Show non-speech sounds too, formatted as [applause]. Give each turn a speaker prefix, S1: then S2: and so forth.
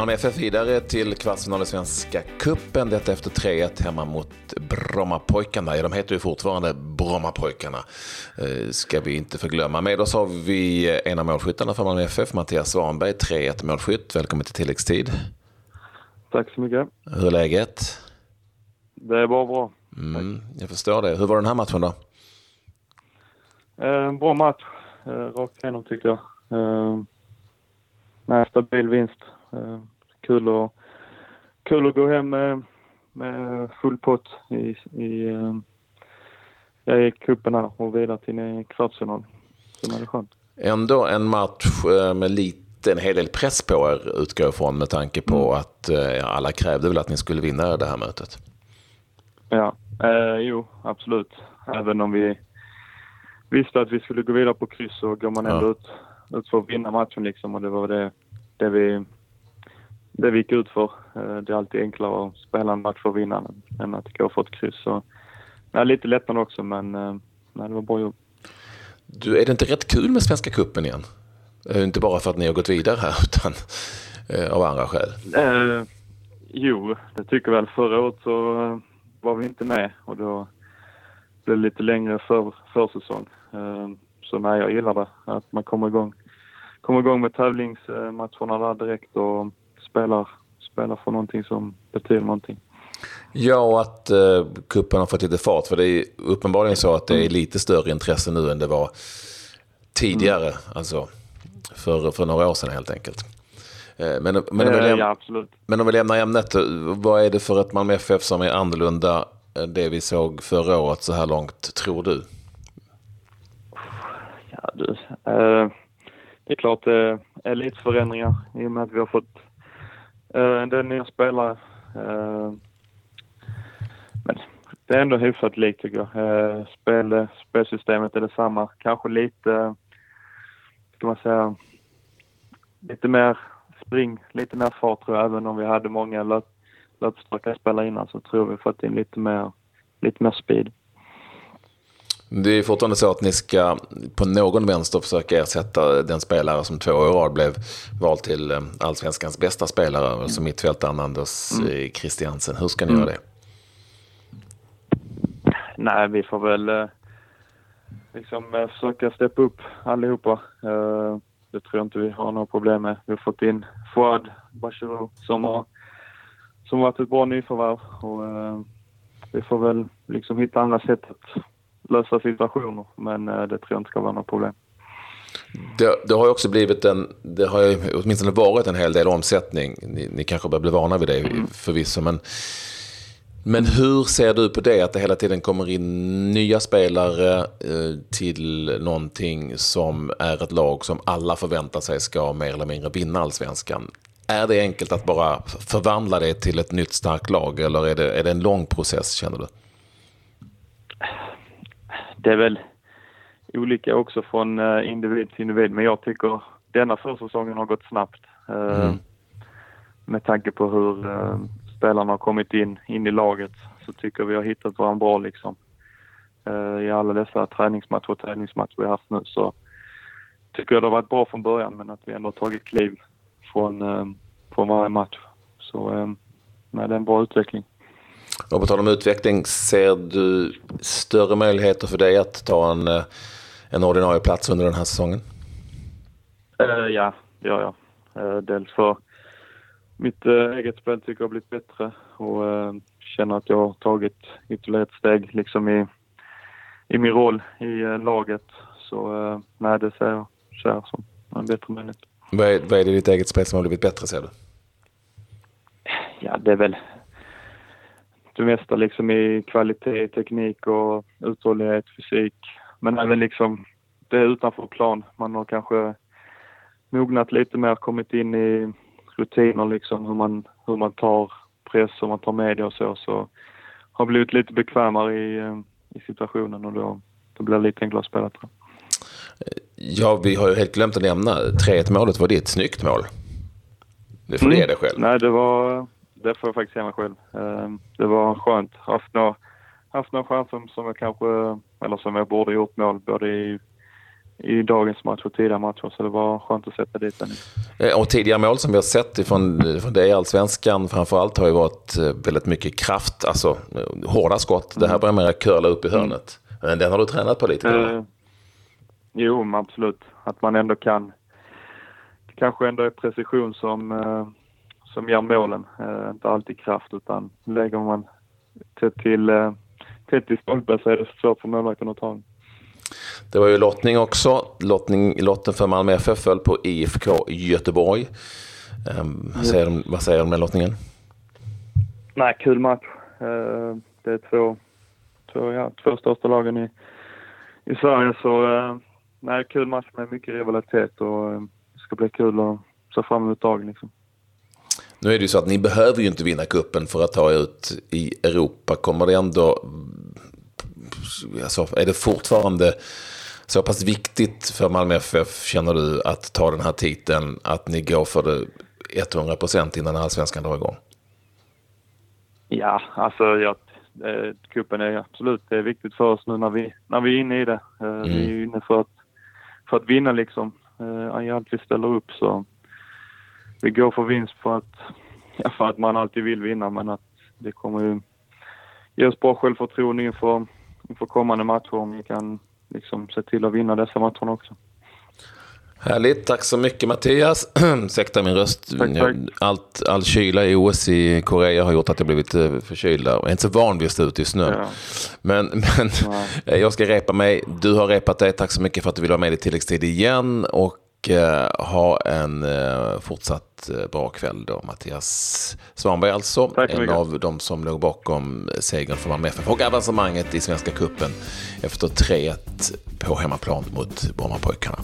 S1: Malmö FF vidare till kvartsfinal i Svenska Cupen. Detta efter 3-1 hemma mot Brommapojkarna. Ja, de heter ju fortfarande Brommapojkarna. Eh, ska vi inte förglömma. Med oss har vi en av målskyttarna för Malmö FF, Mattias Svanberg, 3-1 målskytt. Välkommen till tilläggstid.
S2: Tack så mycket.
S1: Hur är läget?
S2: Det är bara bra.
S1: Mm, jag förstår det. Hur var den här matchen då?
S2: Eh, bra match. Eh, rakt igenom tycker jag. Eh, med stabil vinst. Eh, kul, att, kul att gå hem med, med full pott i, i, eh, i cupen här och vidare till kvartsfinal. Så det är skönt.
S1: Ändå en match eh, med lite, en hel del press på er utgår jag ifrån med tanke på
S2: Mm.
S1: att eh, alla krävde väl att ni skulle vinna det här mötet.
S2: Ja, eh, jo absolut. Även om vi visste att vi skulle gå vidare på kryss så går man ändå
S1: Ja.
S2: ut, ut för att vinna matchen liksom och det var det, det vi det vi gick ut för. Eh, det är alltid enklare att spela en match för att vinna än- att gå för ett kryss. Så, nej, lite lättnad också men eh, nej, det var bra gjort.
S1: Du, är det inte rätt kul med Svenska Cupen igen? Eh, Inte bara för att ni har gått vidare här, [laughs] utan eh, av andra skäl.
S2: Eh, jo, det tycker väl. Förra året så eh, var vi inte med och då blev det lite längre för, försäsong. Så nej, jag gillar det. Att man kommer igång, kommer igång med tävlingsmatcherna där direkt och spelar, spelar för någonting som betyder någonting.
S1: Ja, och att eh, kuppen har fått lite fart. För det är uppenbarligen så att det är lite större intresse nu än det var tidigare. Alltså för, för några år sedan helt enkelt. Eh, Men, men, om
S2: Eh, ja,
S1: men om vi lämnar ämnet, eh, vad är det för ett Malmö FF som är annorlunda än det vi såg förra året så här långt, tror du?
S2: Ja, du. Eh, det är klart det är lite förändringar i och med att vi har fått Uh, en del nya spelare. Uh, men det är ändå hyfsat likt tycker jag. Uh, spel, spelsystemet är detsamma. Kanske lite, ska man säga, lite mer spring, lite mer fart tror jag. Även om vi hade många löp, löpstarka spelare innan så tror jag vi fått in lite mer, lite mer speed.
S1: Det är fortfarande så att ni ska på någon vänster försöka ersätta den spelare som två år i rad blev vald till eh, allsvenskans bästa spelare, alltså mittfältaren Anders Christiansen. Hur ska ni göra det?
S2: Nej, vi får väl eh, liksom eh, försöka steppa upp allihopa. Det tror jag inte vi har några problem med. Vi har fått in Fouad Bachirou som har som varit ett bra nyförvärv och vi får väl liksom hitta andra sätt att lösa situationer men eh, det tror jag inte ska vara något problem.
S1: Det, det har ju också blivit en, det har ju åtminstone varit en hel del omsättning. Ni, ni kanske börjar bli vana vid det förvisso. Men, men hur ser du på det att det hela tiden kommer in nya spelare eh, till någonting som är ett lag som alla förväntar sig ska mer eller mindre vinna allsvenskan? Är det enkelt att bara förvandla det till ett nytt starkt lag eller är det, är det en lång process känner du?
S2: Det är väl olika också från eh, individ till individ. Men jag tycker denna försäsongen har gått snabbt. Eh,
S1: Mm.
S2: Med tanke på hur eh, spelarna har kommit in, in i laget så tycker vi har hittat varandra bra liksom. I alla dessa träningsmatcher och tävlingsmatcher vi har haft nu så tycker jag det har varit bra från början men att vi ändå har tagit kliv från, från varje match. Så nej, det är en bra utveckling.
S1: Och på tal om utveckling, ser du större möjligheter för dig att ta en, eh, en ordinarie plats under den här säsongen?
S2: Eh, ja, gör jag. Eh, dels för mitt eh, eget spel tycker jag har blivit bättre och eh, känner att jag har tagit ytterligare ett steg liksom i, i min roll i laget. Så eh, nej, det ser jag, ser jag som en bättre möjlighet.
S1: Vad är, vad är det i ditt eget spel som har blivit bättre ser du?
S2: Ja, det är väl det mesta liksom i kvalitet, teknik och uthållighet, fysik. Men även liksom det är utanför plan. Man har kanske mognat lite mer, kommit in i rutiner liksom hur man, hur man tar press, hur man tar media och så. Så har blivit lite bekvämare i, eh, i situationen och då, då blir det lite enklare att spela tror jag.
S1: Ja, vi har ju helt glömt att nämna 3-1 målet var ditt snyggt mål. Det får du ge dig själv.
S2: Nej, det var... Det får jag faktiskt ge mig själv. Eh, Det var skönt. Haft några, haft några chanser som jag kanske... Eller som jag borde gjort mål både i, i dagens match och tidigare matcher. Så det var skönt att sätta dit den.
S1: Eh, och tidigare mål som vi har sett ifrån, från dig i Allsvenskan framförallt har ju varit eh, väldigt mycket kraft, alltså hårda skott. Det här mm. börjar mer curla upp i mm. hörnet. Men den har du tränat på lite? Eh,
S2: jo, absolut. Att man ändå kan. Kanske ändå är precision som, eh, som ger målen. Eh, inte alltid kraft utan lägger man tätt till, eh, tätt till stolpen så är det svårt för målvakten att ta den.
S1: Det var ju lottning också. Lottning, lotten för Malmö FF föll på IFK Göteborg. Um, vad, säger de, vad säger de med lottningen?
S2: Nej, kul match. Uh, det är två, två, ja, två största lagen i, i Sverige så uh, nej, kul match med mycket rivalitet och uh, det ska bli kul att se fram emot dagen liksom.
S1: Nu är det ju så att ni behöver ju inte vinna kuppen för att ta ut i Europa. Kommer det ändå alltså, är det fortfarande så pass viktigt för Malmö FF, känner du, att ta den här titeln, att ni går för det 100 procent innan allsvenskan drar igång?
S2: Ja, alltså jag, eh, kuppen är absolut det är viktigt för oss nu när vi, när vi är inne i det. Eh, mm. Vi är inne för att, för att vinna liksom. Eh, allt vi ställer upp så vi går för vinst för att, ja, för att man alltid vill vinna men att det kommer ju ge oss bra självförtroende inför inför kommande matcher om vi kan liksom se till att vinna dessa matcherna också.
S1: Härligt, tack så mycket Mattias. [clears throat] Ursäkta min röst.
S2: Tack, tack.
S1: Allt, all kyla i OS i Korea har gjort att jag blivit eh, förkyld. Jag är inte så van vid att stå ute i snö. Ja. Men, men ja. [laughs] jag ska repa mig. Du har repat dig. Tack så mycket för att du vill vara med i tilläggstid igen. Och och eh, ha en eh, fortsatt eh, bra kväll då. Mattias Svanberg alltså, en av de som låg bakom segern för Malmö FF och avancemanget i Svenska Cupen efter 3-1 på hemmaplan mot Brommapojkarna.